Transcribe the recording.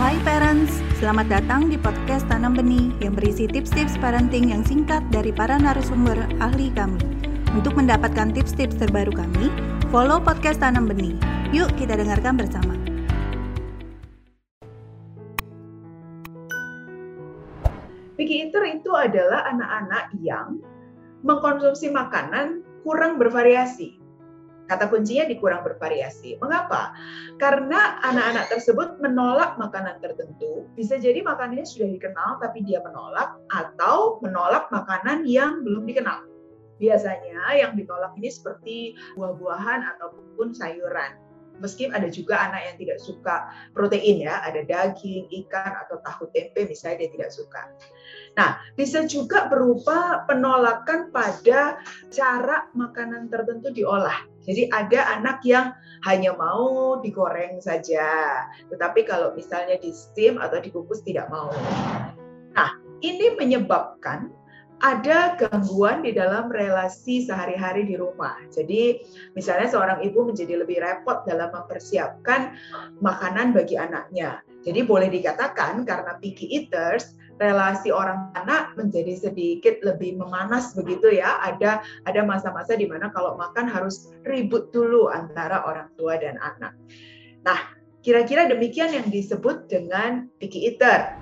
Hai parents, selamat datang di podcast Tanam Benih yang berisi tips-tips parenting yang singkat dari para narasumber ahli kami. Untuk mendapatkan tips-tips terbaru kami, follow podcast Tanam Benih. Yuk kita dengarkan bersama. Picky eater itu adalah anak-anak yang mengkonsumsi makanan kurang bervariasi. Kata kuncinya di kurang bervariasi. Mengapa? Karena anak-anak tersebut menolak makanan tertentu. Bisa jadi makanannya sudah dikenal tapi dia menolak atau menolak makanan yang belum dikenal. Biasanya yang ditolak ini seperti buah-buahan ataupun sayuran meski ada juga anak yang tidak suka protein ya, ada daging, ikan atau tahu tempe misalnya dia tidak suka. Nah, bisa juga berupa penolakan pada cara makanan tertentu diolah. Jadi ada anak yang hanya mau digoreng saja, tetapi kalau misalnya di steam atau dikukus tidak mau. Nah, ini menyebabkan ada gangguan di dalam relasi sehari-hari di rumah. Jadi, misalnya seorang ibu menjadi lebih repot dalam mempersiapkan makanan bagi anaknya. Jadi, boleh dikatakan karena picky eaters, relasi orang anak menjadi sedikit lebih memanas begitu ya. Ada ada masa-masa di mana kalau makan harus ribut dulu antara orang tua dan anak. Nah, kira-kira demikian yang disebut dengan picky eater.